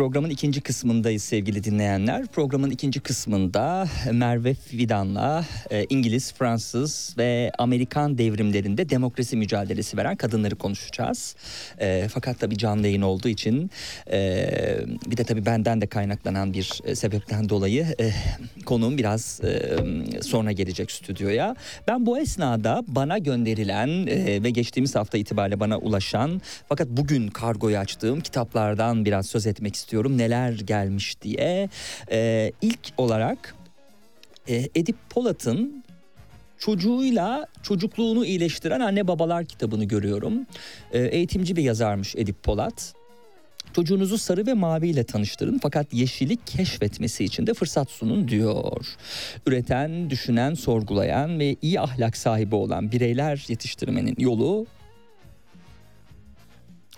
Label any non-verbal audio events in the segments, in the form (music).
Programın ikinci kısmındayız sevgili dinleyenler. Programın ikinci kısmında Merve Fidan'la e, İngiliz, Fransız ve Amerikan devrimlerinde demokrasi mücadelesi veren kadınları konuşacağız. E, fakat tabii canlı yayın olduğu için e, bir de tabii benden de kaynaklanan bir sebepten dolayı e, konuğum biraz sonra gelecek stüdyoya. Ben bu esnada bana gönderilen ve geçtiğimiz hafta itibariyle bana ulaşan fakat bugün kargoyu açtığım kitaplardan biraz söz etmek istiyorum istiyorum neler gelmiş diye. Ee, ilk olarak e, Edip Polat'ın çocuğuyla çocukluğunu iyileştiren anne babalar kitabını görüyorum. Ee, eğitimci bir yazarmış Edip Polat. Çocuğunuzu sarı ve mavi ile tanıştırın fakat yeşili keşfetmesi için de fırsat sunun diyor. Üreten, düşünen, sorgulayan ve iyi ahlak sahibi olan bireyler yetiştirmenin yolu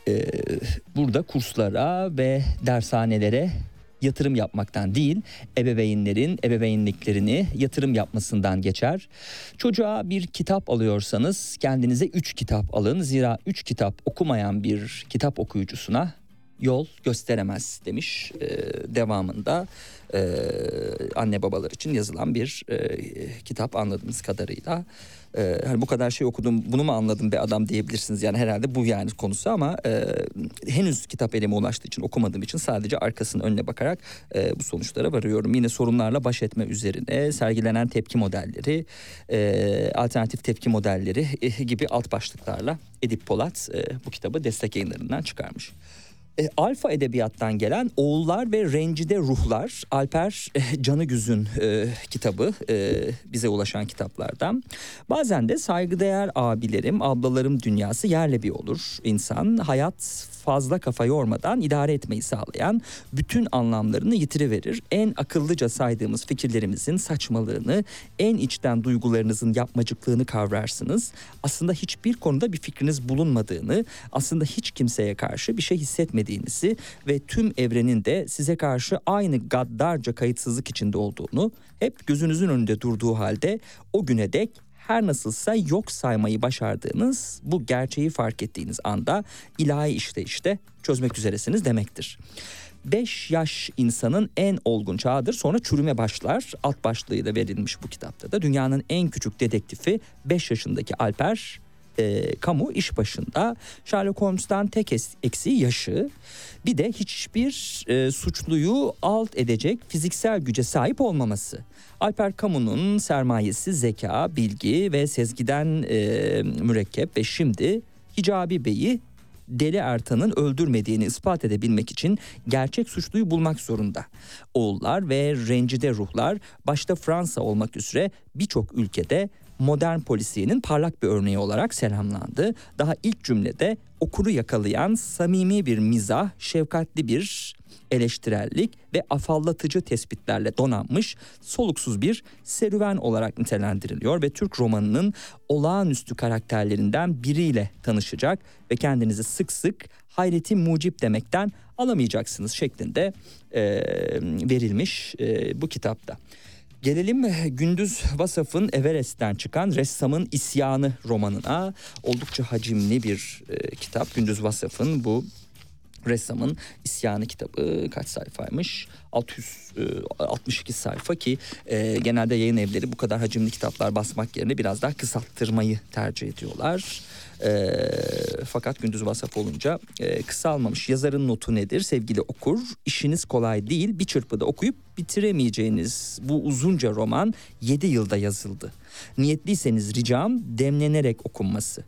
e, burada kurslara ve dershanelere yatırım yapmaktan değil, ebeveynlerin ebeveynliklerini yatırım yapmasından geçer. Çocuğa bir kitap alıyorsanız kendinize 3 kitap alın. Zira 3 kitap okumayan bir kitap okuyucusuna yol gösteremez demiş e, devamında e, anne babalar için yazılan bir e, kitap anladığımız kadarıyla. E, hani bu kadar şey okudum bunu mu anladım be adam diyebilirsiniz yani herhalde bu yani konusu ama e, henüz kitap elime ulaştığı için okumadığım için sadece arkasının önüne bakarak e, bu sonuçlara varıyorum. Yine sorunlarla baş etme üzerine sergilenen tepki modelleri, e, alternatif tepki modelleri e, gibi alt başlıklarla Edip Polat e, bu kitabı destek yayınlarından çıkarmış. E, Alfa Edebiyat'tan gelen Oğullar ve Rencide Ruhlar Alper e, Canıgüz'ün e, kitabı e, bize ulaşan kitaplardan. Bazen de saygıdeğer abilerim, ablalarım dünyası yerle bir olur. İnsan hayat fazla kafa yormadan idare etmeyi sağlayan bütün anlamlarını yitiriverir. En akıllıca saydığımız fikirlerimizin saçmalığını, en içten duygularınızın yapmacıklığını kavrarsınız. Aslında hiçbir konuda bir fikriniz bulunmadığını, aslında hiç kimseye karşı bir şey hissetmediğinizi ve tüm evrenin de size karşı aynı gaddarca kayıtsızlık içinde olduğunu hep gözünüzün önünde durduğu halde o güne dek her nasılsa yok saymayı başardığınız bu gerçeği fark ettiğiniz anda ilahi işte işte çözmek üzeresiniz demektir. 5 yaş insanın en olgun çağıdır sonra çürüme başlar. Alt başlığı da verilmiş bu kitapta da. Dünyanın en küçük dedektifi 5 yaşındaki Alper e, kamu iş başında. Sherlock Holmes'tan tek eksiği yaşı. Bir de hiçbir e, suçluyu alt edecek fiziksel güce sahip olmaması. Alper Kamu'nun sermayesi zeka, bilgi ve sezgiden e, mürekkep ve şimdi Hicabi Bey'i Deli Ertan'ın öldürmediğini ispat edebilmek için gerçek suçluyu bulmak zorunda. Oğullar ve rencide ruhlar başta Fransa olmak üzere birçok ülkede modern polisiyenin parlak bir örneği olarak selamlandı. Daha ilk cümlede okuru yakalayan samimi bir mizah, şefkatli bir eleştirellik ve afallatıcı tespitlerle donanmış soluksuz bir serüven olarak nitelendiriliyor ve Türk romanının olağanüstü karakterlerinden biriyle tanışacak ve kendinizi sık sık hayreti mucip demekten alamayacaksınız şeklinde e, verilmiş e, bu kitapta. Gelelim Gündüz Vasaf'ın Everest'ten çıkan Ressamın İsyanı romanına. Oldukça hacimli bir e, kitap. Gündüz Vasaf'ın bu ressamın isyanı kitabı kaç sayfaymış? 662 e, sayfa ki e, genelde yayın evleri bu kadar hacimli kitaplar basmak yerine biraz daha kısalttırmayı tercih ediyorlar. E, fakat gündüz vasaf olunca e, kısalmamış. Yazarın notu nedir sevgili okur? İşiniz kolay değil bir çırpıda okuyup bitiremeyeceğiniz bu uzunca roman 7 yılda yazıldı. Niyetliyseniz ricam demlenerek okunması.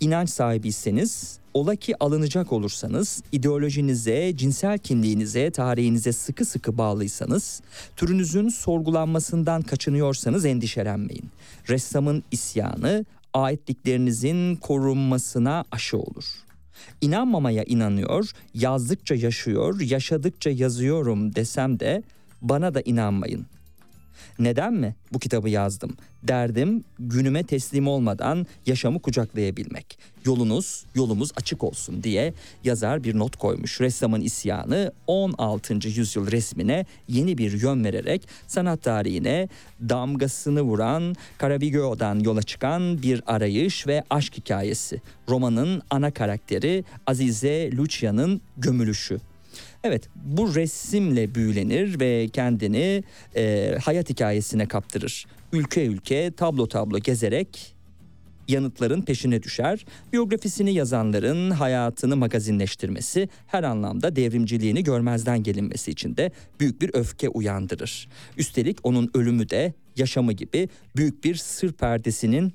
İnanç sahibiyseniz Ola ki alınacak olursanız, ideolojinize, cinsel kimliğinize, tarihinize sıkı sıkı bağlıysanız, türünüzün sorgulanmasından kaçınıyorsanız endişelenmeyin. Ressamın isyanı aitliklerinizin korunmasına aşı olur. İnanmamaya inanıyor, yazdıkça yaşıyor, yaşadıkça yazıyorum desem de bana da inanmayın. Neden mi bu kitabı yazdım? Derdim günüme teslim olmadan yaşamı kucaklayabilmek. Yolunuz, yolumuz açık olsun diye yazar bir not koymuş. Ressamın isyanı 16. yüzyıl resmine yeni bir yön vererek sanat tarihine damgasını vuran Caravaggio'dan yola çıkan bir arayış ve aşk hikayesi. Romanın ana karakteri Azize Lucia'nın gömülüşü. Evet bu resimle büyülenir ve kendini e, hayat hikayesine kaptırır. Ülke ülke tablo tablo gezerek yanıtların peşine düşer. Biyografisini yazanların hayatını magazinleştirmesi her anlamda devrimciliğini görmezden gelinmesi için de büyük bir öfke uyandırır. Üstelik onun ölümü de yaşamı gibi büyük bir sır perdesinin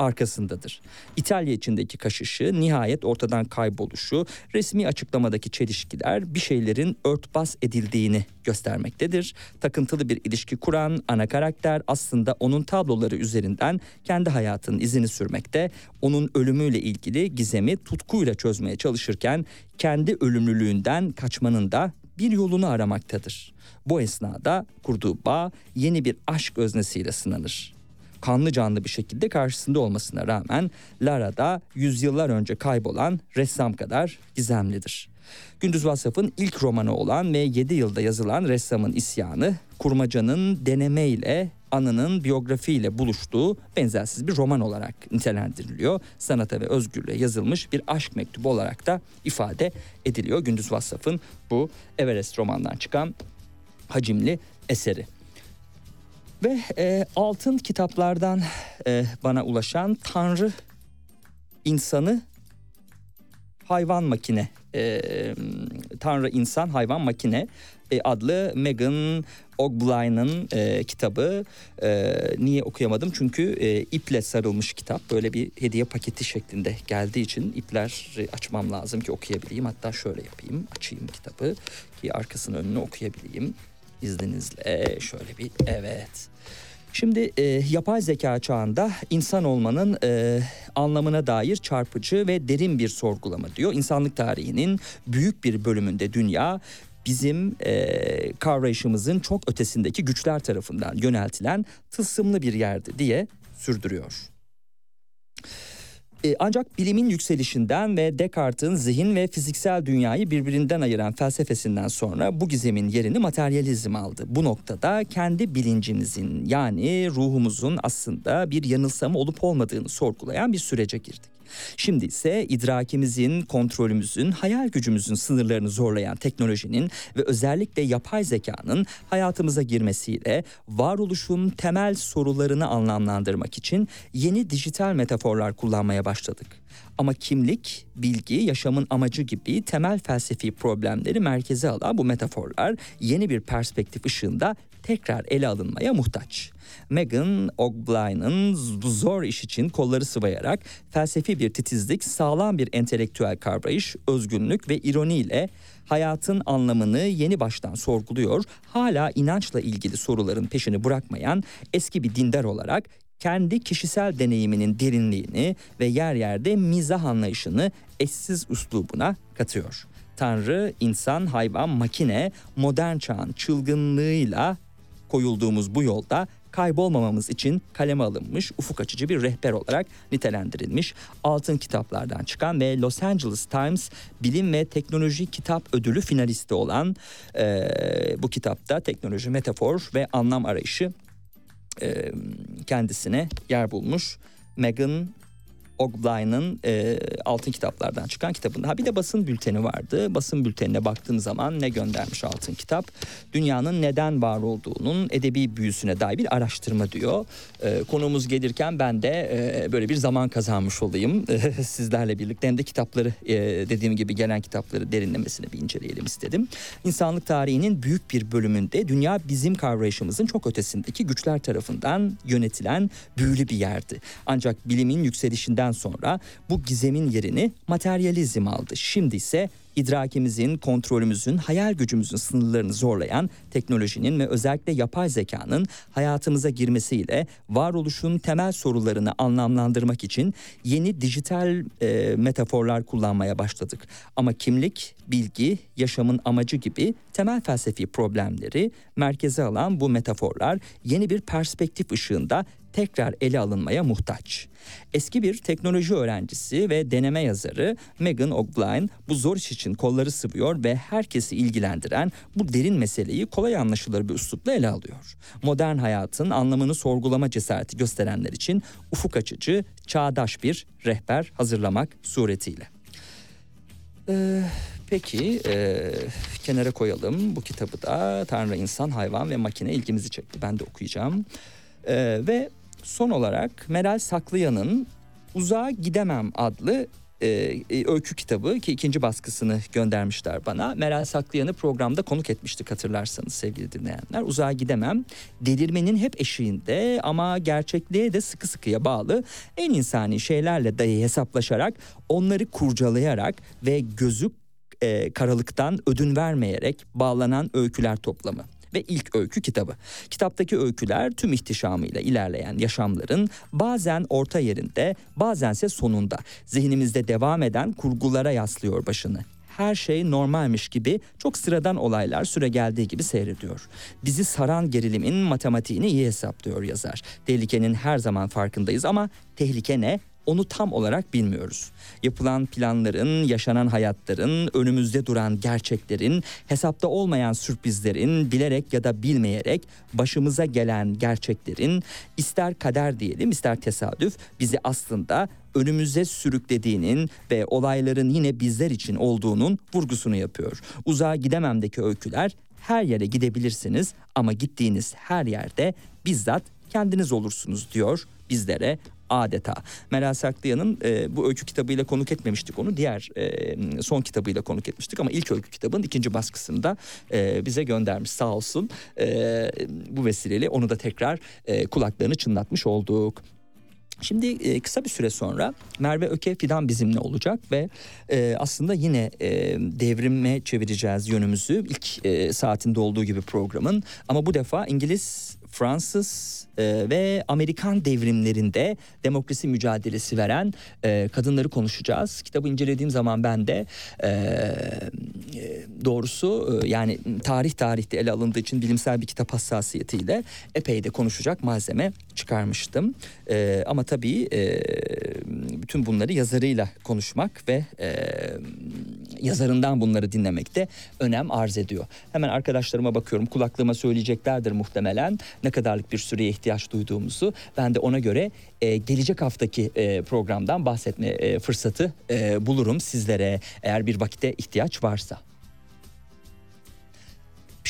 arkasındadır. İtalya içindeki kaşışı, nihayet ortadan kayboluşu, resmi açıklamadaki çelişkiler bir şeylerin örtbas edildiğini göstermektedir. Takıntılı bir ilişki kuran ana karakter aslında onun tabloları üzerinden kendi hayatının izini sürmekte. Onun ölümüyle ilgili gizemi tutkuyla çözmeye çalışırken kendi ölümlülüğünden kaçmanın da bir yolunu aramaktadır. Bu esnada kurduğu bağ yeni bir aşk öznesiyle sınanır. Kanlı canlı bir şekilde karşısında olmasına rağmen Lara da yüzyıllar önce kaybolan ressam kadar gizemlidir. Gündüz Vasaf'ın ilk romanı olan ve 7 yılda yazılan Ressamın İsyanı, kurmacanın denemeyle anının biyografiyle buluştuğu benzersiz bir roman olarak nitelendiriliyor. Sanata ve özgürlüğe yazılmış bir aşk mektubu olarak da ifade ediliyor. Gündüz Vassaf'ın bu Everest romandan çıkan hacimli eseri. Ve e, altın kitaplardan e, bana ulaşan Tanrı insanı hayvan makine e, Tanrı insan hayvan makine e, adlı Megan Ogblein'ın e, kitabı. E, niye okuyamadım? Çünkü e, iple sarılmış kitap. Böyle bir hediye paketi şeklinde geldiği için ipler açmam lazım ki okuyabileyim. Hatta şöyle yapayım. Açayım kitabı ki arkasını önünü okuyabileyim. İzninizle şöyle bir evet. Şimdi e, yapay zeka çağında insan olmanın e, anlamına dair çarpıcı ve derin bir sorgulama diyor. İnsanlık tarihinin büyük bir bölümünde dünya bizim e, kavrayışımızın çok ötesindeki güçler tarafından yöneltilen tılsımlı bir yerdi diye sürdürüyor. E, ancak bilimin yükselişinden ve Descartes'in zihin ve fiziksel dünyayı birbirinden ayıran felsefesinden sonra bu gizemin yerini materyalizm aldı. Bu noktada kendi bilincimizin yani ruhumuzun aslında bir yanılsama olup olmadığını sorgulayan bir sürece girdik. Şimdi ise idrakimizin, kontrolümüzün, hayal gücümüzün sınırlarını zorlayan teknolojinin ve özellikle yapay zekanın hayatımıza girmesiyle varoluşun temel sorularını anlamlandırmak için yeni dijital metaforlar kullanmaya başladık. Ama kimlik, bilgi, yaşamın amacı gibi temel felsefi problemleri merkeze alan bu metaforlar yeni bir perspektif ışığında tekrar ele alınmaya muhtaç. Megan Ogblein'ın zor iş için kolları sıvayarak felsefi bir titizlik, sağlam bir entelektüel kavrayış, özgünlük ve ironiyle hayatın anlamını yeni baştan sorguluyor, hala inançla ilgili soruların peşini bırakmayan eski bir dindar olarak kendi kişisel deneyiminin derinliğini ve yer yerde mizah anlayışını eşsiz üslubuna katıyor. Tanrı, insan, hayvan, makine modern çağın çılgınlığıyla koyulduğumuz bu yolda kaybolmamamız için kaleme alınmış ufuk açıcı bir rehber olarak nitelendirilmiş altın kitaplardan çıkan ve Los Angeles Times Bilim ve Teknoloji Kitap Ödülü finalisti olan e, bu kitapta teknoloji, metafor ve anlam arayışı kendisine yer bulmuş. Megan Ogblein'ın e, Altın Kitaplardan çıkan kitabında. Ha bir de basın bülteni vardı. Basın bültenine baktığın zaman ne göndermiş Altın Kitap? Dünyanın neden var olduğunun edebi büyüsüne dair bir araştırma diyor. E, konuğumuz gelirken ben de e, böyle bir zaman kazanmış olayım. E, (laughs) sizlerle birlikte hem de kitapları e, dediğim gibi gelen kitapları derinlemesine bir inceleyelim istedim. İnsanlık tarihinin büyük bir bölümünde dünya bizim kavrayışımızın çok ötesindeki güçler tarafından yönetilen büyülü bir yerdi. Ancak bilimin yükselişinden Savaşı'ndan sonra bu gizemin yerini materyalizm aldı. Şimdi ise idrakimizin, kontrolümüzün, hayal gücümüzün sınırlarını zorlayan teknolojinin ve özellikle yapay zekanın hayatımıza girmesiyle varoluşun temel sorularını anlamlandırmak için yeni dijital e, metaforlar kullanmaya başladık. Ama kimlik, bilgi, yaşamın amacı gibi temel felsefi problemleri merkeze alan bu metaforlar yeni bir perspektif ışığında tekrar ele alınmaya muhtaç. Eski bir teknoloji öğrencisi ve deneme yazarı Megan Ogline bu zor iş için kolları sıvıyor ve herkesi ilgilendiren bu derin meseleyi kolay anlaşılır bir üslupla ele alıyor. Modern hayatın anlamını sorgulama cesareti gösterenler için ufuk açıcı, çağdaş bir rehber hazırlamak suretiyle. Ee, peki e, kenara koyalım bu kitabı da Tanrı, İnsan, Hayvan ve Makine ilgimizi çekti. Ben de okuyacağım. Ee, ve son olarak Meral Saklıyan'ın Uzağa Gidemem adlı e, e, öykü kitabı ki ikinci baskısını göndermişler bana. Meral Saklayan'ı programda konuk etmiştik hatırlarsanız sevgili dinleyenler. Uzağa gidemem. Delirmenin hep eşiğinde ama gerçekliğe de sıkı sıkıya bağlı en insani şeylerle dahi hesaplaşarak onları kurcalayarak ve gözü e, karalıktan ödün vermeyerek bağlanan öyküler toplamı ve ilk öykü kitabı. Kitaptaki öyküler tüm ihtişamıyla ilerleyen yaşamların bazen orta yerinde bazense sonunda zihnimizde devam eden kurgulara yaslıyor başını her şey normalmiş gibi çok sıradan olaylar süre geldiği gibi seyrediyor. Bizi saran gerilimin matematiğini iyi hesaplıyor yazar. Tehlikenin her zaman farkındayız ama tehlike ne? Onu tam olarak bilmiyoruz. Yapılan planların, yaşanan hayatların, önümüzde duran gerçeklerin, hesapta olmayan sürprizlerin, bilerek ya da bilmeyerek başımıza gelen gerçeklerin ister kader diyelim ister tesadüf bizi aslında önümüze sürüklediğinin ve olayların yine bizler için olduğunun vurgusunu yapıyor. Uzağa gidememdeki öyküler her yere gidebilirsiniz ama gittiğiniz her yerde bizzat kendiniz olursunuz diyor bizlere adeta. Meral Saklıyan'ın e, bu öykü kitabıyla konuk etmemiştik onu. Diğer e, son kitabıyla konuk etmiştik ama ilk öykü kitabın ikinci baskısında e, bize göndermiş sağ olsun. E, bu vesileyle onu da tekrar e, kulaklarını çınlatmış olduk. Şimdi e, kısa bir süre sonra Merve Öke Fidan bizimle olacak ve e, aslında yine e, devrime çevireceğiz yönümüzü ilk e, saatinde olduğu gibi programın ama bu defa İngiliz, Fransız e, ve Amerikan devrimlerinde demokrasi mücadelesi veren e, kadınları konuşacağız. Kitabı incelediğim zaman ben de e, e doğrusu e, yani tarih tarihte ele alındığı için bilimsel bir kitap hassasiyetiyle epey de konuşacak malzeme çıkarmıştım. E, ama tabii e, bütün bunları yazarıyla konuşmak ve e, yazarından bunları dinlemek de önem arz ediyor. Hemen arkadaşlarıma bakıyorum kulaklığıma söyleyeceklerdir muhtemelen ne kadarlık bir süreye ihtiyaç duyduğumuzu. Ben de ona göre e, gelecek haftaki e, programdan bahsetme e, fırsatı e, bulurum sizlere eğer bir vakite ihtiyaç varsa.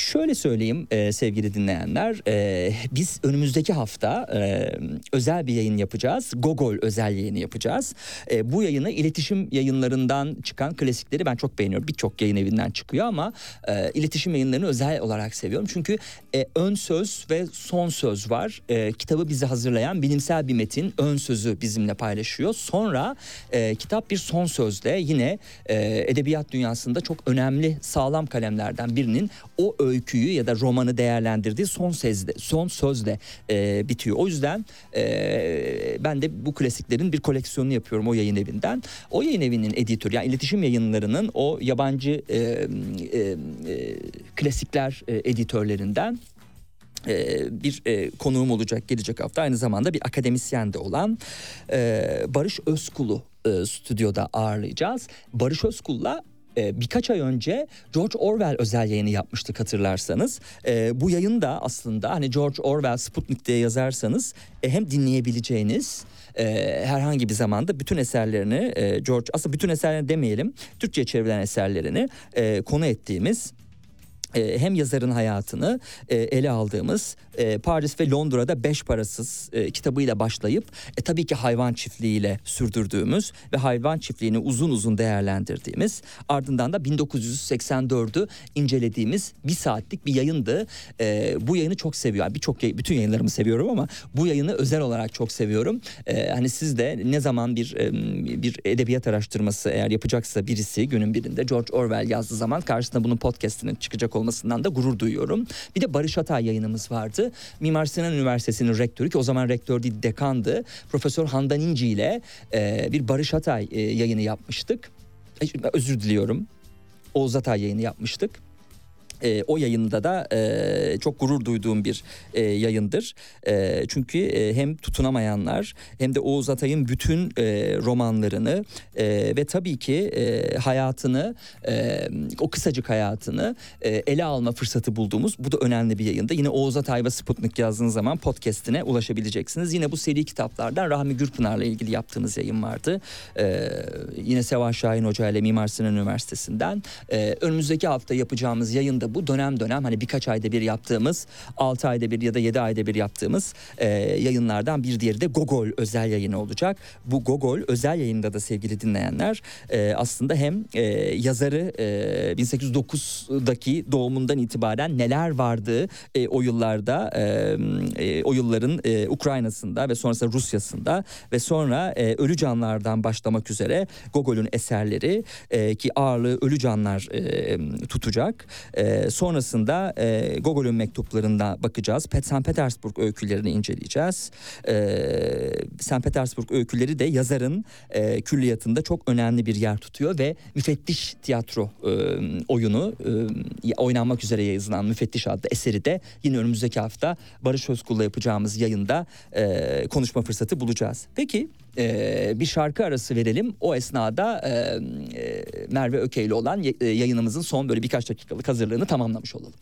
Şöyle söyleyeyim e, sevgili dinleyenler, e, biz önümüzdeki hafta e, özel bir yayın yapacağız. Gogol özel yayını yapacağız. E, bu yayını iletişim yayınlarından çıkan klasikleri ben çok beğeniyorum. Birçok yayın evinden çıkıyor ama e, iletişim yayınlarını özel olarak seviyorum. Çünkü e, ön söz ve son söz var. E, kitabı bizi hazırlayan bilimsel bir metin ön sözü bizimle paylaşıyor. Sonra e, kitap bir son sözle yine e, edebiyat dünyasında çok önemli sağlam kalemlerden birinin o öyküyü ya da romanı değerlendirdiği son sözde son sözle e, bitiyor. O yüzden e, ben de bu klasiklerin bir koleksiyonunu yapıyorum o yayın evinden. O yayın evinin editörü yani iletişim yayınlarının o yabancı e, e, e, klasikler e, editörlerinden e, bir e, konuğum olacak gelecek hafta aynı zamanda bir akademisyen de olan e, Barış Özkul'u e, stüdyoda ağırlayacağız. Barış Özkul'la e, birkaç ay önce George Orwell özel yayını yapmıştık hatırlarsanız. E, bu yayın da aslında hani George Orwell Sputnik diye yazarsanız e, hem dinleyebileceğiniz e, herhangi bir zamanda bütün eserlerini e, George aslında bütün eserlerini demeyelim Türkçe çevrilen eserlerini e, konu ettiğimiz e, hem yazarın hayatını e, ele aldığımız e, Paris ve Londra'da beş parasız e, kitabıyla başlayıp e, tabii ki hayvan çiftliğiyle sürdürdüğümüz ve hayvan çiftliğini uzun uzun değerlendirdiğimiz ardından da 1984'ü incelediğimiz bir saatlik bir yayındı. E, bu yayını çok seviyorum. Birçok bütün yayınlarımı seviyorum ama bu yayını özel olarak çok seviyorum. E, hani siz de ne zaman bir bir edebiyat araştırması eğer yapacaksa birisi günün birinde George Orwell yazdığı zaman karşısında bunun podcast'inin çıkacak olmasından da gurur duyuyorum. Bir de Barış Atay yayınımız vardı. Mimar Sinan Üniversitesi'nin rektörü ki o zaman rektör değil dekandı. Profesör Handan İnci ile e, bir Barış Atay e, yayını yapmıştık. E, özür diliyorum. Oğuz Atay yayını yapmıştık. E, o yayında da e, çok gurur duyduğum bir e, yayındır. E, çünkü e, hem tutunamayanlar hem de Oğuz Atay'ın bütün e, romanlarını e, ve tabii ki e, hayatını e, o kısacık hayatını e, ele alma fırsatı bulduğumuz bu da önemli bir yayında. Yine Oğuz Atay ve Sputnik yazdığınız zaman podcast'ine ulaşabileceksiniz. Yine bu seri kitaplardan Rahmi Gürpınar'la ilgili yaptığımız yayın vardı. E, yine Seval Şahin Hoca ile Mimar Sinan Üniversitesi'nden. E, önümüzdeki hafta yapacağımız yayında bu dönem dönem hani birkaç ayda bir yaptığımız 6 ayda bir ya da 7 ayda bir yaptığımız e, yayınlardan bir diğeri de Gogol özel yayını olacak. Bu Gogol özel yayında da sevgili dinleyenler e, aslında hem e, yazarı e, 1809'daki doğumundan itibaren neler vardı e, o yıllarda e, e, o yılların e, Ukrayna'sında ve sonrasında Rusya'sında ve sonra e, ölü canlardan başlamak üzere Gogol'ün eserleri e, ki ağırlığı ölü canlar e, tutacak. E, E, sonrasında e, Gogol'ün mektuplarına bakacağız. Pet St. Petersburg öykülerini inceleyeceğiz. E, St. Petersburg öyküleri de yazarın e, külliyatında çok önemli bir yer tutuyor ve müfettiş tiyatro e, oyunu e, oynanmak üzere yazılan Müfettiş adlı eseri de yine önümüzdeki hafta Barış Özkul'la yapacağımız yayında e, konuşma fırsatı bulacağız. Peki e, bir şarkı arası verelim. O esnada e, e, Merve Ökeyli olan e, yayınımızın son böyle birkaç dakikalık hazırlığını tamamlamış olalım.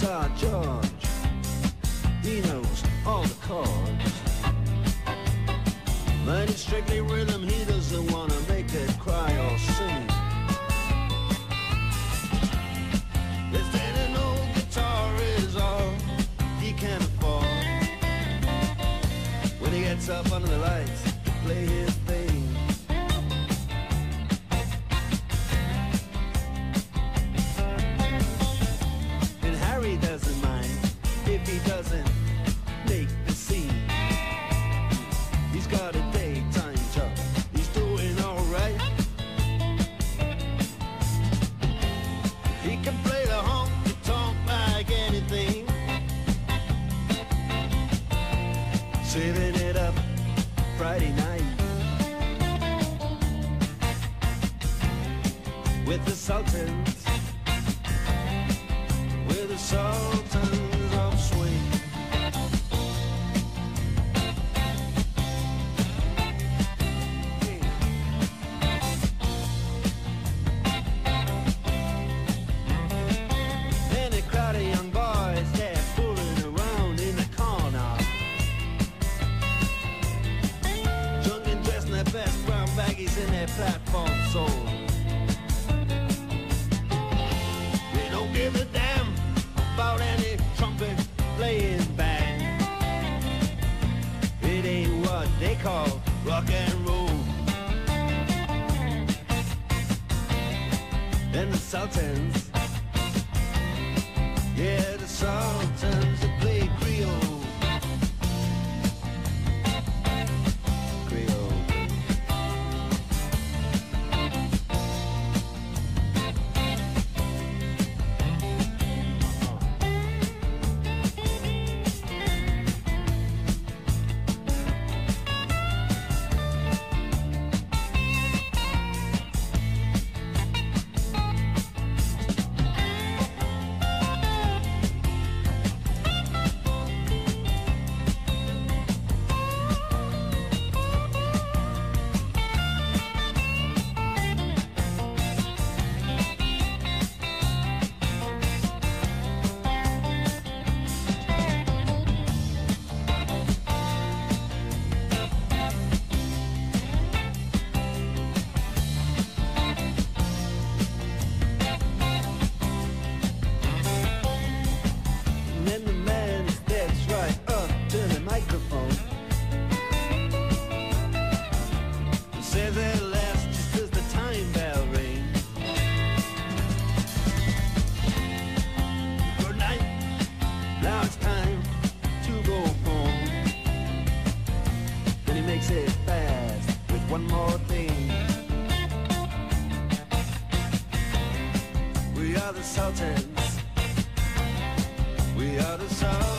guitar George. He knows all the chords. but is strictly rhythm, he doesn't wanna make it cry or sing. Old guitar is all he can afford. When he gets up under the lights to play his We are the Sultans. We are the Sultans.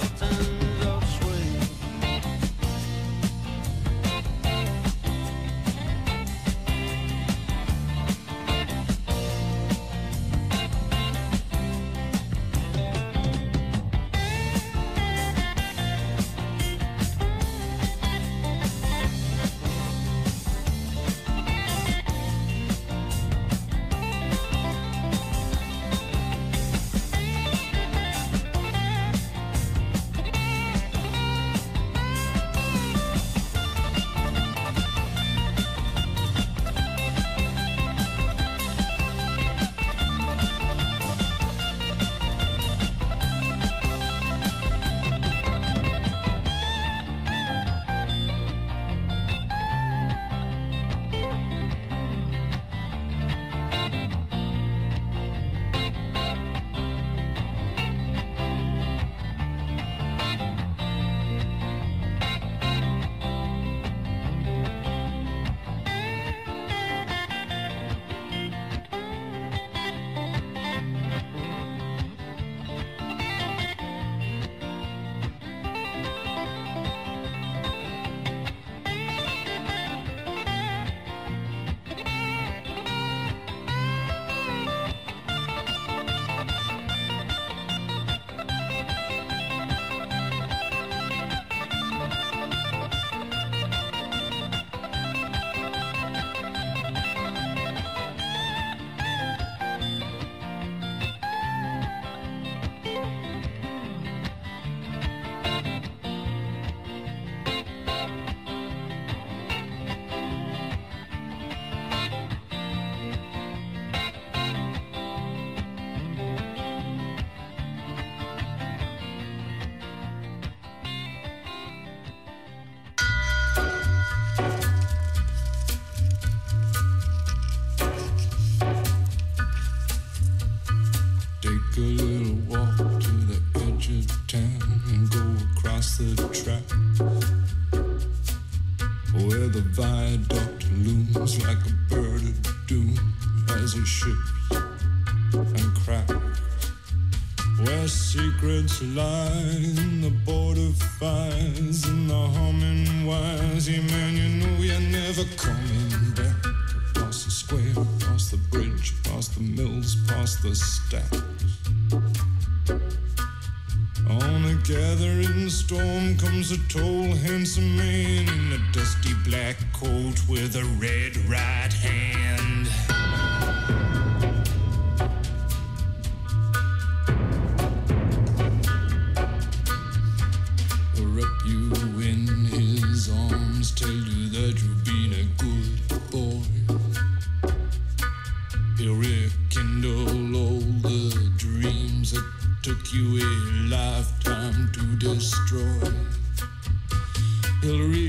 A tool.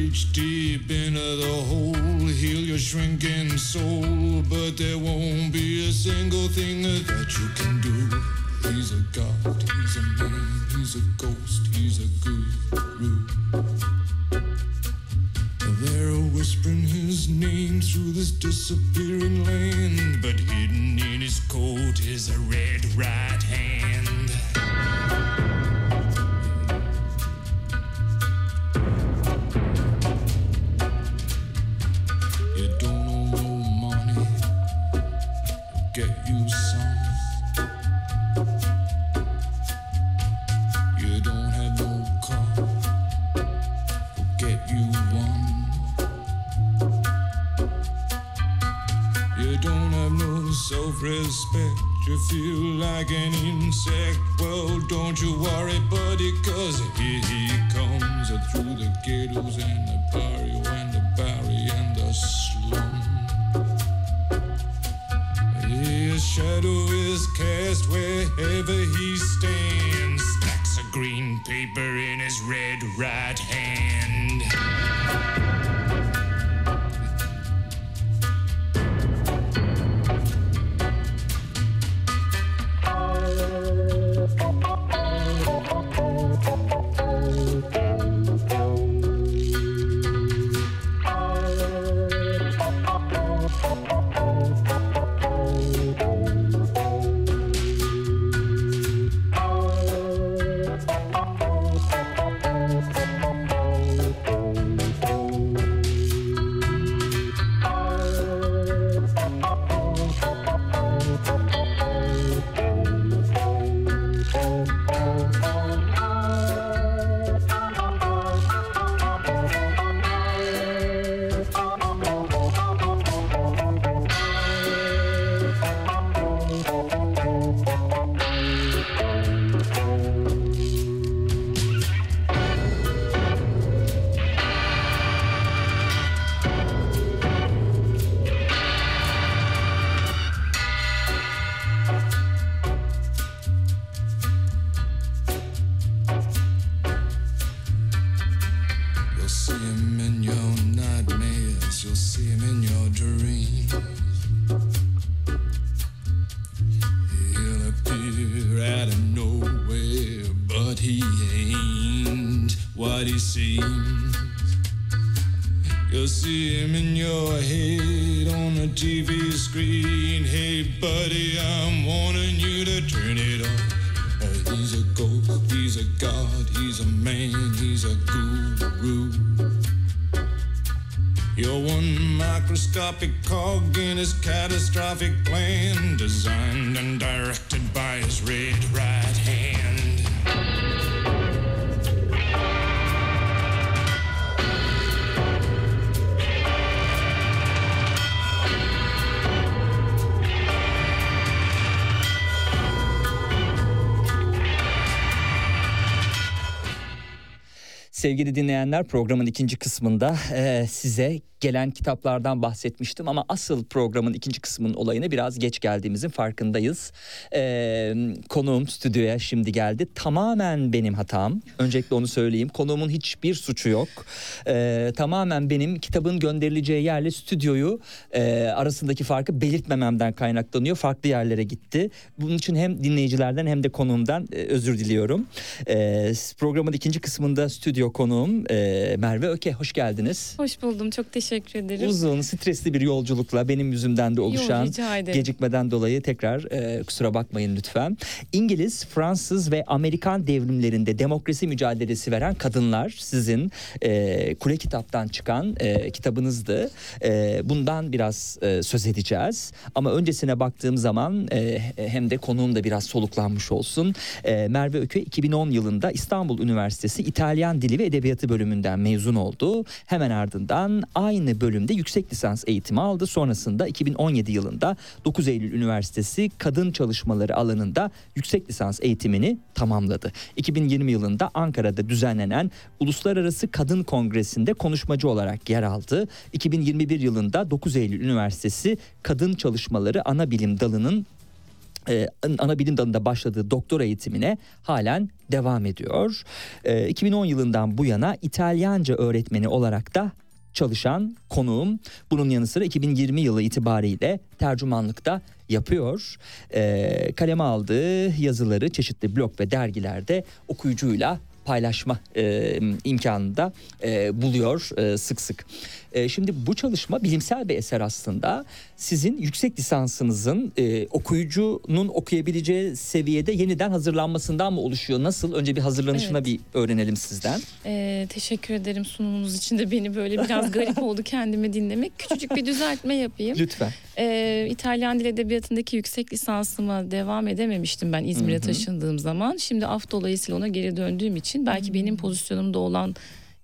reach deep into the hole, heal your shrinking soul, but there won't be a single thing that you can do. He's a god, he's a man, he's a ghost, he's a guru. They're whispering his name through this disappearing land, but hidden in his coat is a red right hand. you feel like an insect? Well, don't you worry, buddy, cause he he Sevgili dinleyenler programın ikinci kısmında e, size gelen kitaplardan bahsetmiştim ama asıl programın ikinci kısmının olayına biraz geç geldiğimizin farkındayız. Ee, konuğum stüdyoya şimdi geldi. Tamamen benim hatam. Öncelikle onu söyleyeyim. Konuğumun hiçbir suçu yok. Ee, tamamen benim kitabın gönderileceği yerle stüdyoyu e, arasındaki farkı belirtmememden kaynaklanıyor. Farklı yerlere gitti. Bunun için hem dinleyicilerden hem de konuğumdan e, özür diliyorum. Ee, programın ikinci kısmında stüdyo konuğum e, Merve Öke. Hoş geldiniz. Hoş buldum. Çok teşekkür ederim. Uzun, stresli bir yolculukla benim yüzümden de oluşan ederim. gecikmeden dolayı tekrar e, kusura bakmayın lütfen. İngiliz, Fransız ve Amerikan devrimlerinde demokrasi mücadelesi veren kadınlar sizin e, Kule Kitap'tan çıkan e, kitabınızdı. E, bundan biraz e, söz edeceğiz. Ama öncesine baktığım zaman e, hem de konuğum da biraz soluklanmış olsun. E, Merve Ökü 2010 yılında İstanbul Üniversitesi İtalyan Dili ve Edebiyatı bölümünden mezun oldu. Hemen ardından aynı bölümde yüksek lisans eğitimi aldı. Sonrasında 2017 yılında 9 Eylül Üniversitesi Kadın Çalışmaları alanında yüksek lisans eğitimini tamamladı. 2020 yılında Ankara'da düzenlenen Uluslararası Kadın Kongresi'nde konuşmacı olarak yer aldı. 2021 yılında 9 Eylül Üniversitesi Kadın Çalışmaları Ana Bilim Dalı'nın e, ana bilim dalında başladığı doktora eğitimine halen devam ediyor. E, 2010 yılından bu yana İtalyanca öğretmeni olarak da çalışan konuğum. Bunun yanı sıra 2020 yılı itibariyle tercümanlıkta yapıyor. E, kaleme aldığı yazıları çeşitli blog ve dergilerde okuyucuyla paylaşma e, imkanını da e, buluyor e, sık sık. E, şimdi bu çalışma bilimsel bir eser aslında. Sizin yüksek lisansınızın e, okuyucunun okuyabileceği seviyede yeniden hazırlanmasından mı oluşuyor? Nasıl? Önce bir hazırlanışına Evet. bir öğrenelim sizden. Ee, teşekkür ederim sunumunuz için de beni böyle biraz garip (laughs) oldu kendimi dinlemek. Küçücük bir düzeltme yapayım. Lütfen. Ee, İtalyan Dil Edebiyatı'ndaki yüksek lisansıma devam edememiştim ben İzmir'e Hı hı. taşındığım zaman. Şimdi af dolayısıyla ona geri döndüğüm için belki benim pozisyonumda olan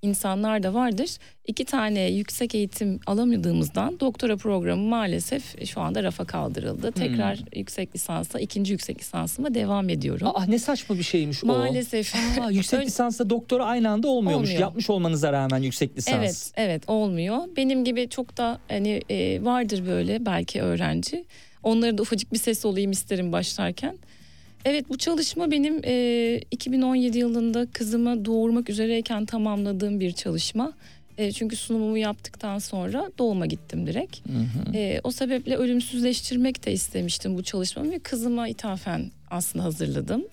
insanlar da vardır. İki tane yüksek eğitim alamadığımızdan doktora programı maalesef şu anda rafa kaldırıldı. Tekrar yüksek lisansa, ikinci yüksek lisansıma devam ediyorum. Aa, ne saçma bir şeymiş o. Maalesef. Aa, yüksek (laughs) lisansla doktora aynı anda olmuyormuş. Olmuyor. Yapmış olmanıza rağmen yüksek lisans. Evet, evet olmuyor. Benim gibi çok da hani e, vardır böyle belki öğrenci. Onlara da ufacık bir ses olayım isterim başlarken. Evet bu çalışma benim e, 2017 yılında kızımı doğurmak üzereyken tamamladığım bir çalışma. E, çünkü sunumumu yaptıktan sonra doğuma gittim direkt. Hı hı. E, o sebeple ölümsüzleştirmek de istemiştim bu çalışmamı ve kızıma ithafen aslında hazırladım.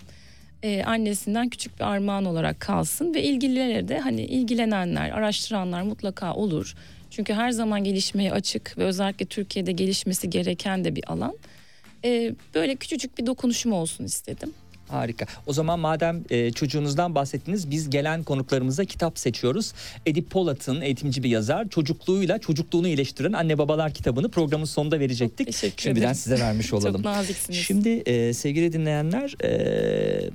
E, annesinden küçük bir armağan olarak kalsın ve ilgililere de hani ilgilenenler, araştıranlar mutlaka olur. Çünkü her zaman gelişmeye açık ve özellikle Türkiye'de gelişmesi gereken de bir alan. E, böyle küçücük bir dokunuşum olsun istedim. Harika. O zaman madem e, çocuğunuzdan bahsettiniz biz gelen konuklarımıza kitap seçiyoruz. Edip Polat'ın eğitimci bir yazar çocukluğuyla çocukluğunu iyileştiren anne babalar kitabını programın sonunda verecektik. Teşekkür Şimdiden ederim. size vermiş olalım. Çok naziksiniz. Şimdi e, sevgili dinleyenler e,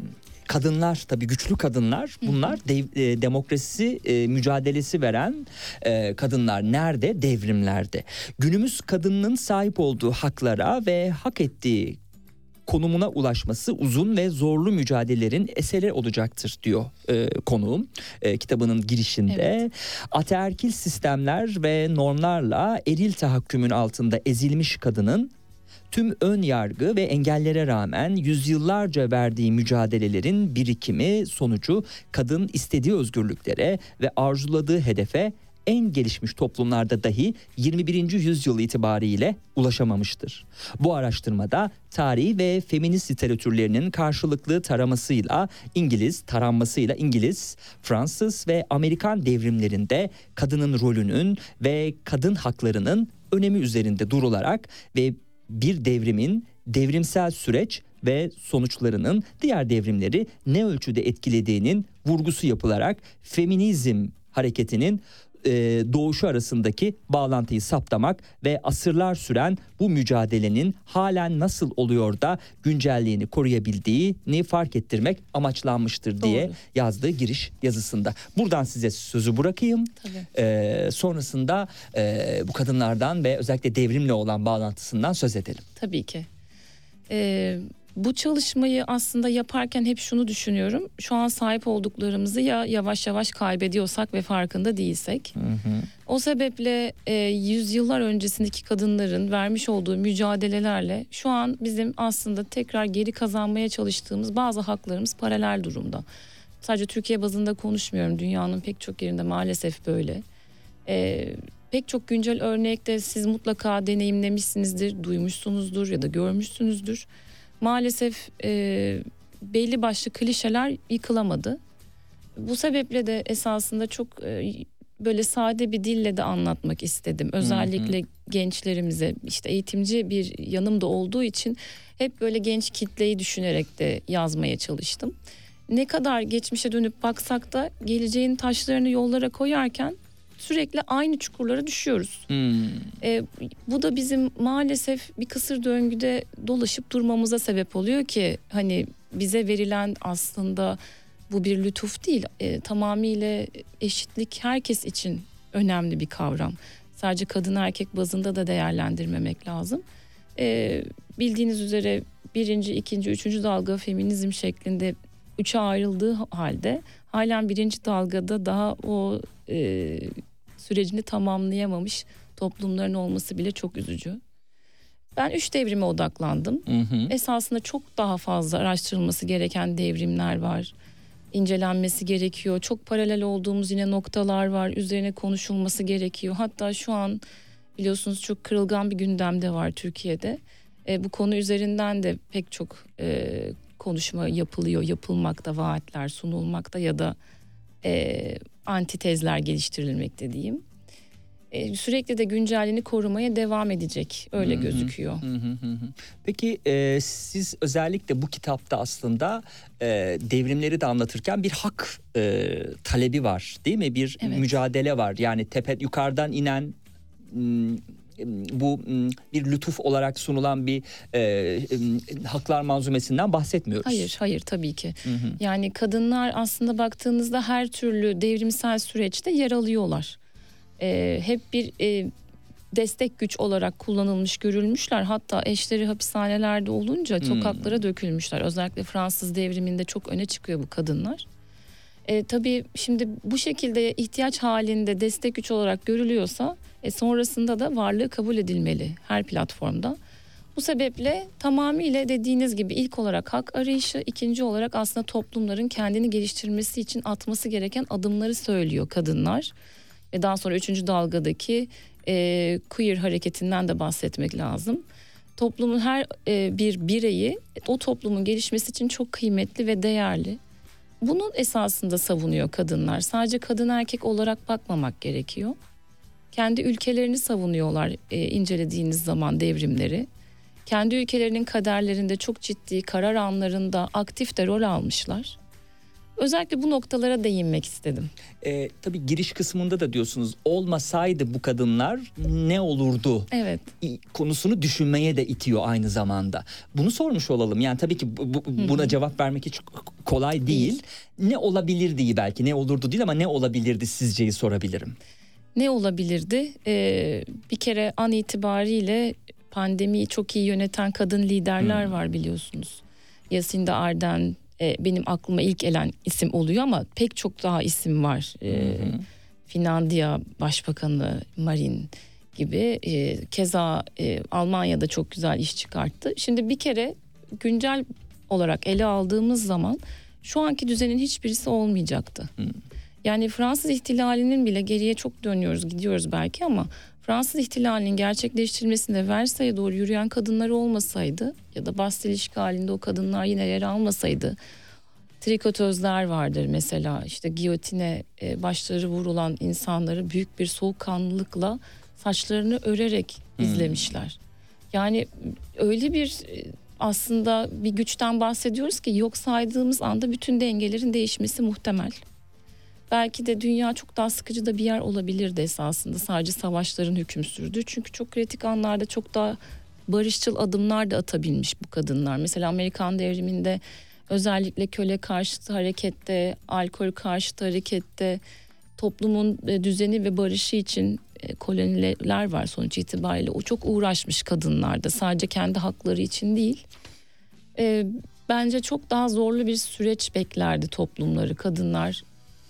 kadınlar tabii güçlü kadınlar bunlar dev- e, demokrasi e, mücadelesi veren e, kadınlar nerede devrimlerde günümüz kadınının sahip olduğu haklara ve hak ettiği konumuna ulaşması uzun ve zorlu mücadelelerin eseri olacaktır diyor e, konuğum e, kitabının girişinde. Evet. Ataerkil sistemler ve normlarla eril tahakkümün altında ezilmiş kadının tüm ön yargı ve engellere rağmen yüzyıllarca verdiği mücadelelerin birikimi sonucu kadın istediği özgürlüklere ve arzuladığı hedefe en gelişmiş toplumlarda dahi 21. yüzyıl itibariyle ulaşamamıştır. Bu araştırmada tarihi ve feminist literatürlerinin karşılıklı taramasıyla İngiliz taranmasıyla İngiliz, Fransız ve Amerikan devrimlerinde kadının rolünün ve kadın haklarının önemi üzerinde durularak ve bir devrimin devrimsel süreç ve sonuçlarının diğer devrimleri ne ölçüde etkilediğinin vurgusu yapılarak feminizm hareketinin e, doğuşu arasındaki bağlantıyı saptamak ve asırlar süren bu mücadelenin halen nasıl oluyor da güncelliğini koruyabildiğini fark ettirmek amaçlanmıştır diye Doğru. yazdığı giriş yazısında. Buradan size sözü bırakayım. Tabii. E, sonrasında e, bu kadınlardan ve özellikle devrimle olan bağlantısından söz edelim. Tabii ki. Ee, bu çalışmayı aslında yaparken hep şunu düşünüyorum. Şu an sahip olduklarımızı ya yavaş yavaş kaybediyorsak ve farkında değilsek. O sebeple e, yüzyıllar öncesindeki kadınların vermiş olduğu mücadelelerle şu an bizim aslında tekrar geri kazanmaya çalıştığımız bazı haklarımız paralel durumda. Sadece Türkiye bazında konuşmuyorum. Dünyanın pek çok yerinde maalesef böyle. E, pek çok güncel örnekte siz mutlaka deneyimlemişsinizdir, duymuşsunuzdur ya da görmüşsünüzdür. Maalesef e, belli başlı klişeler yıkılamadı. Bu sebeple de esasında çok e, böyle sade bir dille de anlatmak istedim. Özellikle gençlerimize işte eğitimci bir yanım da olduğu için hep böyle genç kitleyi düşünerek de yazmaya çalıştım. Ne kadar geçmişe dönüp baksak da geleceğin taşlarını yollara koyarken sürekli aynı çukurlara düşüyoruz. E, bu da bizim maalesef bir kısır döngüde dolaşıp durmamıza sebep oluyor ki hani bize verilen aslında bu bir lütuf değil. E, tamamıyla eşitlik herkes için önemli bir kavram. Sadece kadın erkek bazında da değerlendirmemek lazım. E, bildiğiniz üzere birinci, ikinci, üçüncü dalga feminizm şeklinde üçe ayrıldığı halde halen birinci dalgada daha o e, sürecini tamamlayamamış toplumların olması bile çok üzücü. Ben üç devrime odaklandım. Esasında çok daha fazla araştırılması gereken devrimler var. İncelenmesi gerekiyor. Çok paralel olduğumuz yine noktalar var. Üzerine konuşulması gerekiyor. Hatta şu an biliyorsunuz çok kırılgan bir gündemde var Türkiye'de. E, bu konu üzerinden de pek çok e, konuşma yapılıyor, yapılmakta, vaatler sunulmakta ya da e, antitezler geliştirilmekte diyeyim. E, sürekli de güncelliğini korumaya devam edecek öyle gözüküyor. Hı hı hı hı. Peki e, siz özellikle bu kitapta aslında e, devrimleri de anlatırken bir hak e, talebi var değil mi? Bir Evet. mücadele var. Yani tepe yukarıdan inen bu m, bir lütuf olarak sunulan bir e, haklar manzumesinden bahsetmiyoruz. Hayır, hayır tabii ki. Yani kadınlar aslında baktığınızda her türlü devrimsel süreçte yer alıyorlar. Ee, hep bir e, destek güç olarak kullanılmış görülmüşler. Hatta eşleri hapishanelerde olunca sokaklara dökülmüşler. Özellikle Fransız devriminde çok öne çıkıyor bu kadınlar. E, tabii şimdi bu şekilde ihtiyaç halinde destek güç olarak görülüyorsa e, sonrasında da varlığı kabul edilmeli her platformda. Bu sebeple tamamıyla dediğiniz gibi ilk olarak hak arayışı, ikinci olarak aslında toplumların kendini geliştirmesi için atması gereken adımları söylüyor kadınlar. Ve daha sonra üçüncü dalgadaki e, queer hareketinden de bahsetmek lazım. Toplumun her e, bir bireyi o toplumun gelişmesi için çok kıymetli ve değerli. Bunun esasında savunuyor kadınlar. Sadece kadın erkek olarak bakmamak gerekiyor. Kendi ülkelerini savunuyorlar e, incelediğiniz zaman devrimleri. Kendi ülkelerinin kaderlerinde çok ciddi karar anlarında aktif de rol almışlar. Özellikle bu noktalara değinmek istedim. E, tabii giriş kısmında da diyorsunuz olmasaydı bu kadınlar ne olurdu? Evet. konusunu düşünmeye de itiyor aynı zamanda. Bunu sormuş olalım. Yani tabii ki bu- bu- buna cevap vermek hiç kolay değil. Ne olabilirdi belki ne olurdu değil ama ne olabilirdi sizceyi sorabilirim. Ne olabilirdi? Ee, bir kere an itibariyle pandemiyi çok iyi yöneten kadın liderler var biliyorsunuz. Yasinda Arden e, benim aklıma ilk gelen isim oluyor ama pek çok daha isim var. Ee, Finlandiya Başbakanı Marin gibi e, keza e, Almanya'da çok güzel iş çıkarttı. Şimdi bir kere güncel olarak ele aldığımız zaman şu anki düzenin hiçbirisi olmayacaktı. Yani Fransız ihtilalinin bile geriye çok dönüyoruz gidiyoruz belki ama Fransız ihtilalinin gerçekleştirilmesinde Versay'a doğru yürüyen kadınlar olmasaydı ya da Bastil işgalinde o kadınlar yine yer almasaydı trikotözler vardır mesela işte giyotine e, başları vurulan insanları büyük bir soğukkanlılıkla saçlarını örerek izlemişler. Yani öyle bir e, aslında bir güçten bahsediyoruz ki yok saydığımız anda bütün dengelerin değişmesi muhtemel. Belki de dünya çok daha sıkıcı da bir yer olabilirdi esasında sadece savaşların hüküm sürdüğü. Çünkü çok kritik anlarda çok daha barışçıl adımlar da atabilmiş bu kadınlar. Mesela Amerikan devriminde özellikle köle karşıtı harekette, alkol karşıtı harekette toplumun e, düzeni ve barışı için e, koloniler var sonuç itibariyle. O çok uğraşmış kadınlarda sadece kendi hakları için değil. E, bence çok daha zorlu bir süreç beklerdi toplumları kadınlar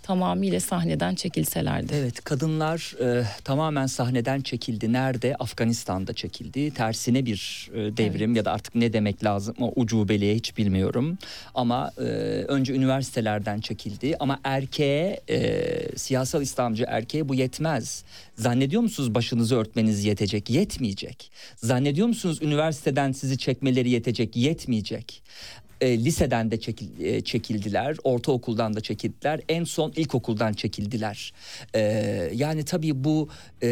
tamamıyla sahneden çekilselerdi. Evet kadınlar e, tamamen sahneden çekildi. Nerede? Afganistan'da çekildi. Tersine bir e, devrim evet. ya da artık ne demek lazım o ucubeliğe hiç bilmiyorum. Ama e, önce üniversitelerden çekildi. Ama erkeğe e, siyasal İslamcı erkeğe bu yetmez. Zannediyor musunuz başınızı örtmeniz yetecek? Yetmeyecek. Zannediyor musunuz üniversiteden sizi çekmeleri yetecek? Yetmeyecek e, liseden de çekil, e, çekildiler, ortaokuldan da çekildiler, en son ilkokuldan çekildiler. E, yani tabii bu e,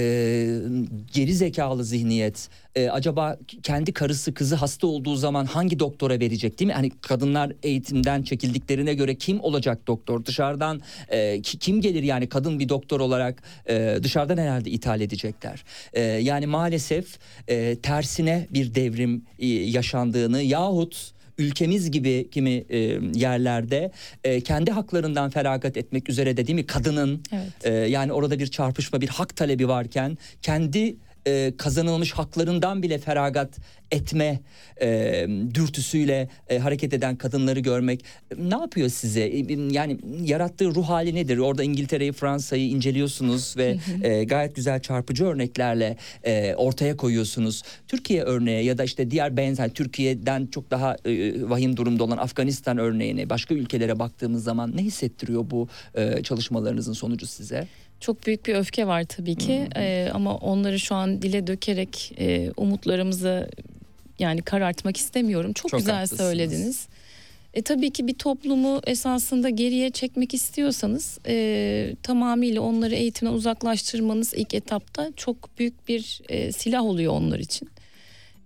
geri zekalı zihniyet e, acaba kendi karısı kızı hasta olduğu zaman hangi doktora verecek değil mi? Hani kadınlar eğitimden çekildiklerine göre kim olacak doktor? Dışarıdan e, kim gelir yani kadın bir doktor olarak e, dışarıdan herhalde ithal edecekler. E, yani maalesef e, tersine bir devrim e, yaşandığını yahut ülkemiz gibi kimi e, yerlerde e, kendi haklarından feragat etmek üzere de değil mi kadının evet. e, yani orada bir çarpışma bir hak talebi varken kendi e, kazanılmış haklarından bile feragat etme e, dürtüsüyle e, hareket eden kadınları görmek ne yapıyor size? E, yani yarattığı ruh hali nedir? Orada İngiltere'yi, Fransa'yı inceliyorsunuz ve e, gayet güzel çarpıcı örneklerle e, ortaya koyuyorsunuz. Türkiye örneği ya da işte diğer benzer Türkiye'den çok daha e, vahim durumda olan Afganistan örneğine, başka ülkelere baktığımız zaman ne hissettiriyor bu e, çalışmalarınızın sonucu size? Çok büyük bir öfke var tabii ki ee, ama onları şu an dile dökerek e, umutlarımızı yani karartmak istemiyorum. Çok, Çok güzel haklısınız. söylediniz. E, tabii ki bir toplumu esasında geriye çekmek istiyorsanız e, tamamıyla onları eğitimden uzaklaştırmanız ilk etapta çok büyük bir e, silah oluyor onlar için.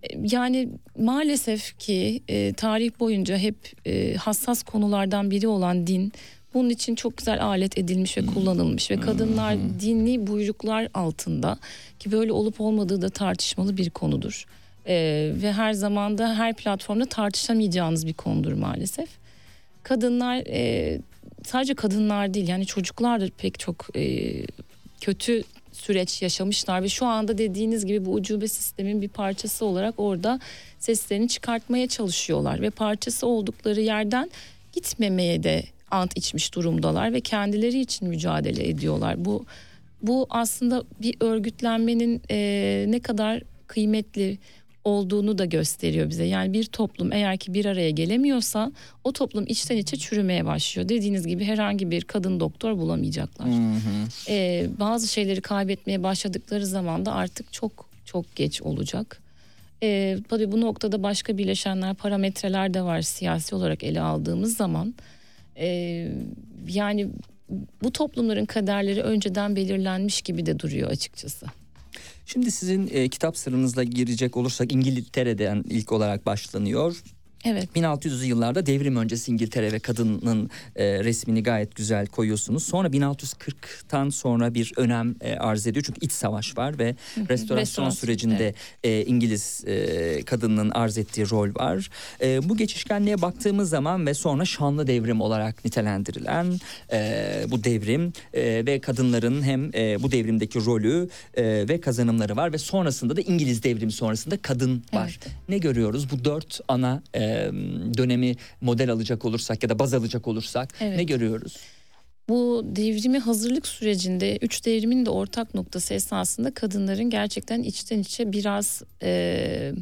E, yani maalesef ki e, tarih boyunca hep e, hassas konulardan biri olan din bunun için çok güzel alet edilmiş ve hmm. kullanılmış ve kadınlar hmm. dinli buyruklar altında ki böyle olup olmadığı da tartışmalı bir konudur. Ee, ve her zamanda her platformda tartışamayacağınız bir konudur maalesef. Kadınlar e, sadece kadınlar değil yani çocuklar da pek çok e, kötü süreç yaşamışlar ve şu anda dediğiniz gibi bu ucube sistemin bir parçası olarak orada seslerini çıkartmaya çalışıyorlar ve parçası oldukları yerden gitmemeye de ant içmiş durumdalar ve kendileri için mücadele ediyorlar. Bu bu aslında bir örgütlenmenin e, ne kadar kıymetli olduğunu da gösteriyor bize. Yani bir toplum eğer ki bir araya gelemiyorsa o toplum içten içe çürümeye başlıyor. Dediğiniz gibi herhangi bir kadın doktor bulamayacaklar. Hı hı. Ee, bazı şeyleri kaybetmeye başladıkları zaman da artık çok çok geç olacak. Ee, tabii bu noktada başka bileşenler, parametreler de var siyasi olarak ele aldığımız zaman. Ee, yani bu toplumların kaderleri önceden belirlenmiş gibi de duruyor açıkçası. Şimdi sizin e, kitap sırrınızla girecek olursak İngiltere'den ilk olarak başlanıyor. Evet. 1600'lü yıllarda devrim öncesi İngiltere ve kadının e, resmini gayet güzel koyuyorsunuz. Sonra 1640'tan sonra bir önem e, arz ediyor. Çünkü iç savaş var ve restorasyon, restorasyon sürecinde evet. e, İngiliz e, kadının arz ettiği rol var. E, bu geçişkenliğe baktığımız zaman ve sonra şanlı devrim olarak nitelendirilen e, bu devrim e, ve kadınların hem e, bu devrimdeki rolü e, ve kazanımları var ve sonrasında da İngiliz devrimi sonrasında kadın var. Evet. Ne görüyoruz? Bu dört ana e, dönemi model alacak olursak ya da baz alacak olursak evet. ne görüyoruz? Bu devrimi hazırlık sürecinde üç devrimin de ortak noktası esasında kadınların gerçekten içten içe biraz e,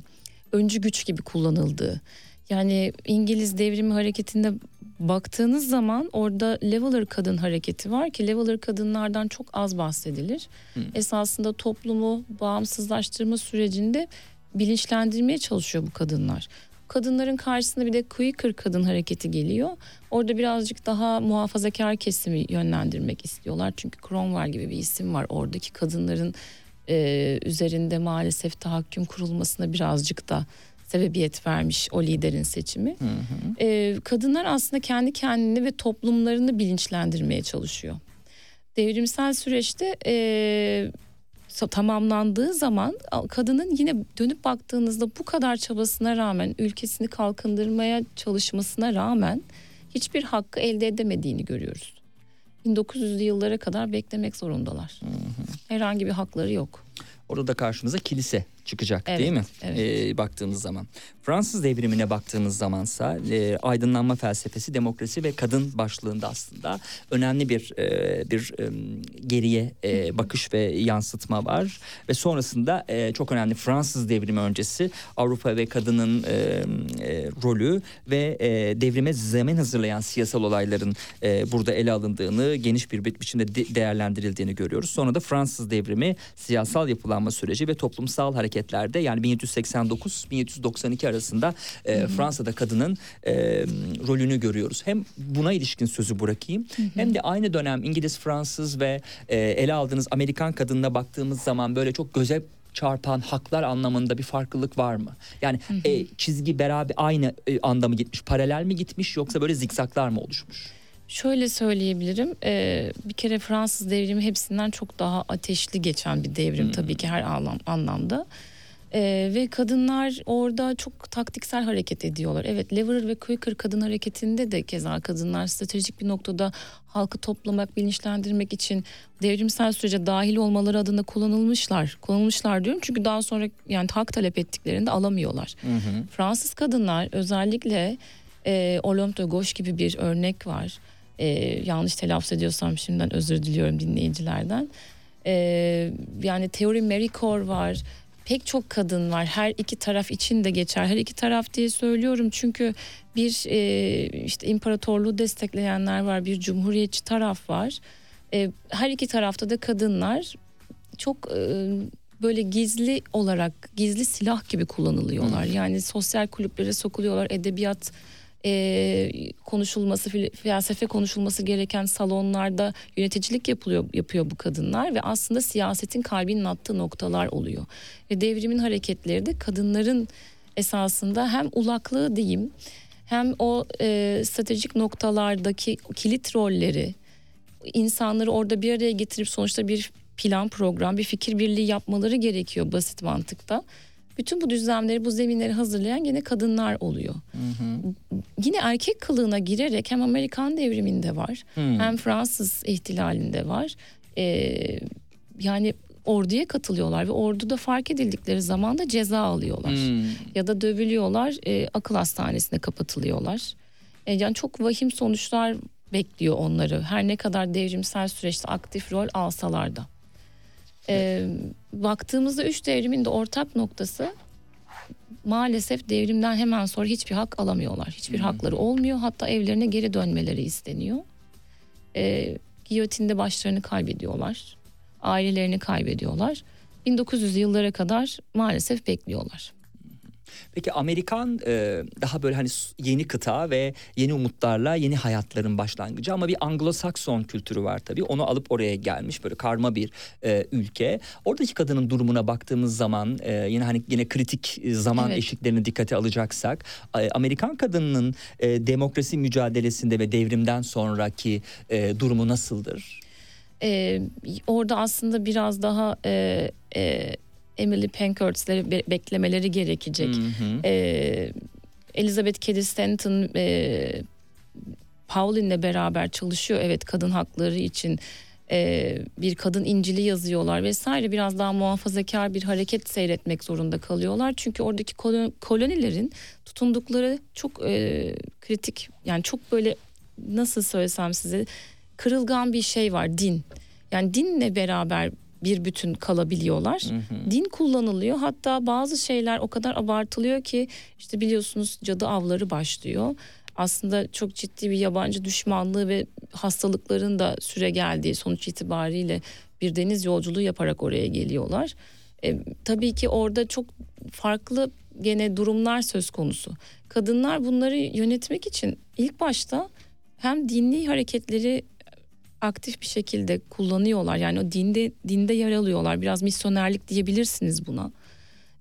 öncü güç gibi kullanıldığı. Yani İngiliz devrimi hareketinde baktığınız zaman orada leveler kadın hareketi var ki leveler kadınlardan çok az bahsedilir. Hı. Esasında toplumu bağımsızlaştırma sürecinde bilinçlendirmeye çalışıyor bu kadınlar. Kadınların karşısında bir de Quaker kadın hareketi geliyor. Orada birazcık daha muhafazakar kesimi yönlendirmek istiyorlar. Çünkü Cromwell gibi bir isim var. Oradaki kadınların e, üzerinde maalesef tahakküm kurulmasına birazcık da sebebiyet vermiş o liderin seçimi. Hı hı. E, kadınlar aslında kendi kendini ve toplumlarını bilinçlendirmeye çalışıyor. Devrimsel süreçte e, tamamlandığı zaman kadının yine dönüp baktığınızda bu kadar çabasına rağmen ülkesini kalkındırmaya çalışmasına rağmen hiçbir hakkı elde edemediğini görüyoruz. 1900'lü yıllara kadar beklemek zorundalar. Hı hı. Herhangi bir hakları yok. Orada da karşımıza kilise çıkacak evet, değil mi? Evet. Ee, baktığımız zaman. Fransız devrimine baktığımız zamansa e, aydınlanma felsefesi, demokrasi ve kadın başlığında aslında önemli bir e, bir e, geriye e, bakış ve yansıtma var ve sonrasında e, çok önemli Fransız devrimi öncesi Avrupa ve kadının e, e, rolü ve e, devrime zemin hazırlayan siyasal olayların e, burada ele alındığını geniş bir biçimde de, değerlendirildiğini görüyoruz. Sonra da Fransız devrimi siyasal yapılanma süreci ve toplumsal hareketlerde yani 1789-1792 arasında e, Fransa'da kadının e, rolünü görüyoruz. Hem buna ilişkin sözü bırakayım hı hı. hem de aynı dönem İngiliz, Fransız ve e, ele aldığınız Amerikan kadınına baktığımız zaman böyle çok göze çarpan haklar anlamında bir farklılık var mı? Yani hı hı. E, çizgi beraber aynı e, anda mı gitmiş, paralel mi gitmiş yoksa böyle zikzaklar mı oluşmuş? Şöyle söyleyebilirim. Ee, bir kere Fransız devrimi hepsinden çok daha ateşli geçen bir devrim hmm. tabii ki her anlam, anlamda. Ee, ve kadınlar orada çok taktiksel hareket ediyorlar. Evet Leverer ve Quaker kadın hareketinde de keza kadınlar stratejik bir noktada halkı toplamak, bilinçlendirmek için devrimsel sürece dahil olmaları adına kullanılmışlar. Kullanılmışlar diyorum çünkü daha sonra yani hak talep ettiklerinde alamıyorlar. Hı hı. Fransız kadınlar özellikle e, Olympe de Gauche gibi bir örnek var. E, yanlış telaffuz ediyorsam şimdiden özür diliyorum dinleyicilerden. E, yani Theory Maricourt var pek çok kadın var. Her iki taraf için de geçer. Her iki taraf diye söylüyorum çünkü bir e, işte imparatorluğu destekleyenler var, bir cumhuriyetçi taraf var. E, her iki tarafta da kadınlar çok e, böyle gizli olarak gizli silah gibi kullanılıyorlar. Yani sosyal kulüplere sokuluyorlar, edebiyat e, konuşulması, felsefe konuşulması gereken salonlarda yöneticilik yapılıyor yapıyor bu kadınlar ve aslında siyasetin kalbinin attığı noktalar oluyor. Ve devrimin hareketleri de kadınların esasında hem ulaklığı diyeyim hem o e, stratejik noktalardaki kilit rolleri insanları orada bir araya getirip sonuçta bir plan program bir fikir birliği yapmaları gerekiyor basit mantıkta. Bütün bu düzlemleri, bu zeminleri hazırlayan yine kadınlar oluyor. Hı hı. Yine erkek kılığına girerek hem Amerikan devriminde var, hı. hem Fransız ihtilalinde var. Ee, yani orduya katılıyorlar ve orduda fark edildikleri zaman da ceza alıyorlar. Hmm. Ya da dövülüyorlar, e, akıl hastanesine kapatılıyorlar. E, yani çok vahim sonuçlar bekliyor onları. Her ne kadar devrimsel süreçte aktif rol alsalar da. E, baktığımızda üç devrimin de ortak noktası maalesef devrimden hemen sonra hiçbir hak alamıyorlar. Hiçbir hmm. hakları olmuyor. Hatta evlerine geri dönmeleri isteniyor. E, giyotinde başlarını kaybediyorlar. Ailelerini kaybediyorlar. 1900 yıllara kadar maalesef bekliyorlar. Peki Amerikan e, daha böyle hani yeni kıta ve yeni umutlarla yeni hayatların başlangıcı ama bir Anglo-Sakson kültürü var tabii. Onu alıp oraya gelmiş böyle karma bir e, ülke. Oradaki kadının durumuna baktığımız zaman e, yine hani yine kritik zaman evet. eşiklerini dikkate alacaksak e, Amerikan kadınının e, demokrasi mücadelesinde ve devrimden sonraki e, durumu nasıldır? Ee, orada aslında biraz daha e, e, Emily Pankhurst'leri be- beklemeleri gerekecek. Hı hı. E, Elizabeth Cady Stanton e, Pauline'le beraber çalışıyor. Evet kadın hakları için e, bir kadın incili yazıyorlar vesaire. Biraz daha muhafazakar bir hareket seyretmek zorunda kalıyorlar. Çünkü oradaki kolonilerin tutundukları çok e, kritik yani çok böyle nasıl söylesem size kırılgan bir şey var din. Yani dinle beraber bir bütün kalabiliyorlar. Din kullanılıyor. Hatta bazı şeyler o kadar abartılıyor ki işte biliyorsunuz cadı avları başlıyor. Aslında çok ciddi bir yabancı düşmanlığı ve hastalıkların da süre geldiği sonuç itibariyle bir deniz yolculuğu yaparak oraya geliyorlar. E, tabii ki orada çok farklı gene durumlar söz konusu. Kadınlar bunları yönetmek için ilk başta hem dini hareketleri aktif bir şekilde kullanıyorlar. Yani o dinde dinde yer alıyorlar. Biraz misyonerlik diyebilirsiniz buna.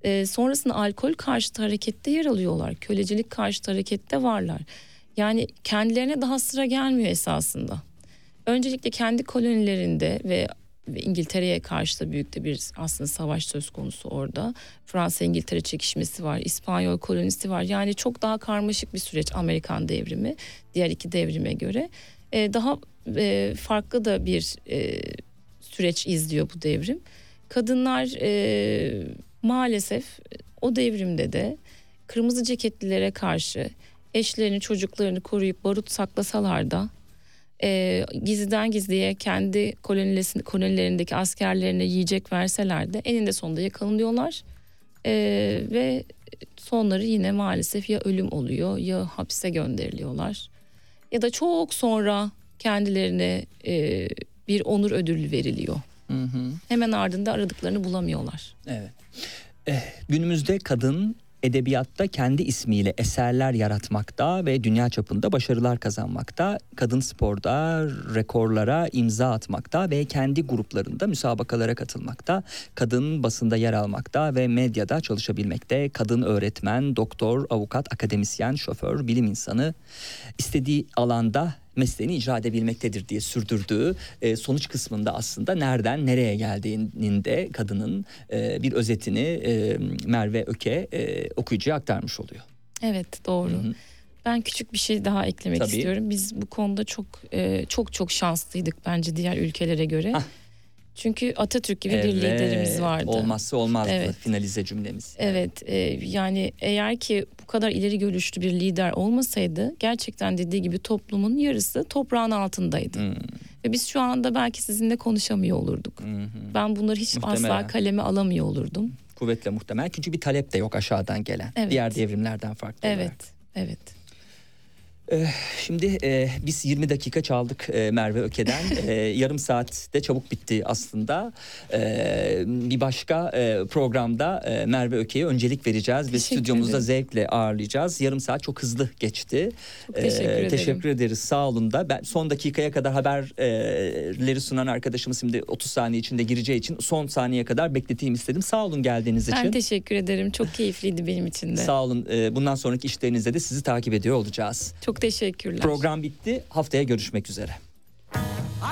Ee, sonrasında alkol karşıtı harekette yer alıyorlar. Kölecilik karşıtı harekette varlar. Yani kendilerine daha sıra gelmiyor esasında. Öncelikle kendi kolonilerinde ve, İngiltere'ye karşı da büyük de bir aslında savaş söz konusu orada. Fransa İngiltere çekişmesi var, İspanyol kolonisi var. Yani çok daha karmaşık bir süreç Amerikan devrimi diğer iki devrime göre. Ee, daha e, farklı da bir e, süreç izliyor bu devrim. Kadınlar e, maalesef o devrimde de kırmızı ceketlilere karşı eşlerini çocuklarını koruyup barut saklasalar da e, gizliden gizliye kendi kolonilerindeki askerlerine yiyecek verseler de eninde sonunda yakalanıyorlar e, ve sonları yine maalesef ya ölüm oluyor ya hapse gönderiliyorlar ya da çok sonra kendilerine e, bir onur ödülü veriliyor. Hı hı. Hemen ardında aradıklarını bulamıyorlar. Evet. Eh, günümüzde kadın edebiyatta kendi ismiyle eserler yaratmakta ve dünya çapında başarılar kazanmakta. Kadın sporda rekorlara imza atmakta ve kendi gruplarında müsabakalara katılmakta. Kadın basında yer almakta ve medyada çalışabilmekte. Kadın öğretmen, doktor, avukat, akademisyen, şoför, bilim insanı istediği alanda mesleğini icra edebilmektedir diye sürdürdüğü e, sonuç kısmında aslında nereden nereye geldiğinin de kadının e, bir özetini e, Merve Öke e, okuyucuya aktarmış oluyor. Evet doğru. Hı-hı. Ben küçük bir şey daha eklemek Tabii. istiyorum. Biz bu konuda çok e, çok çok şanslıydık bence diğer ülkelere göre. Hah. Çünkü Atatürk gibi evet, bir liderimiz vardı. Olmazsa olmazdı evet. finalize cümlemiz. Evet e, yani eğer ki bu kadar ileri görüşlü bir lider olmasaydı gerçekten dediği gibi toplumun yarısı toprağın altındaydı. Hmm. Ve biz şu anda belki sizinle konuşamıyor olurduk. Hmm. Ben bunları hiç Muhtemelen. asla kaleme alamıyor olurdum. Kuvvetle muhtemel çünkü bir talep de yok aşağıdan gelen. Evet. Diğer devrimlerden farklı evet. olarak. Evet, evet. Eh, şimdi e, biz 20 dakika çaldık e, Merve Öke'den. (laughs) e, yarım saatte çabuk bitti aslında. E, bir başka e, programda e, Merve Öke'ye öncelik vereceğiz ve stüdyomuzda zevkle ağırlayacağız. Yarım saat çok hızlı geçti. Çok teşekkür e, ederim. Teşekkür ederiz. Sağ olun da. Ben son dakikaya kadar haberleri sunan arkadaşımız şimdi 30 saniye içinde gireceği için son saniyeye kadar bekleteyim istedim. Sağ olun geldiğiniz için. Ben teşekkür ederim. Çok keyifliydi benim için de. Sağ olun. E, bundan sonraki işlerinizde de sizi takip ediyor olacağız. Çok teşekkürler. Program bitti. Haftaya görüşmek üzere.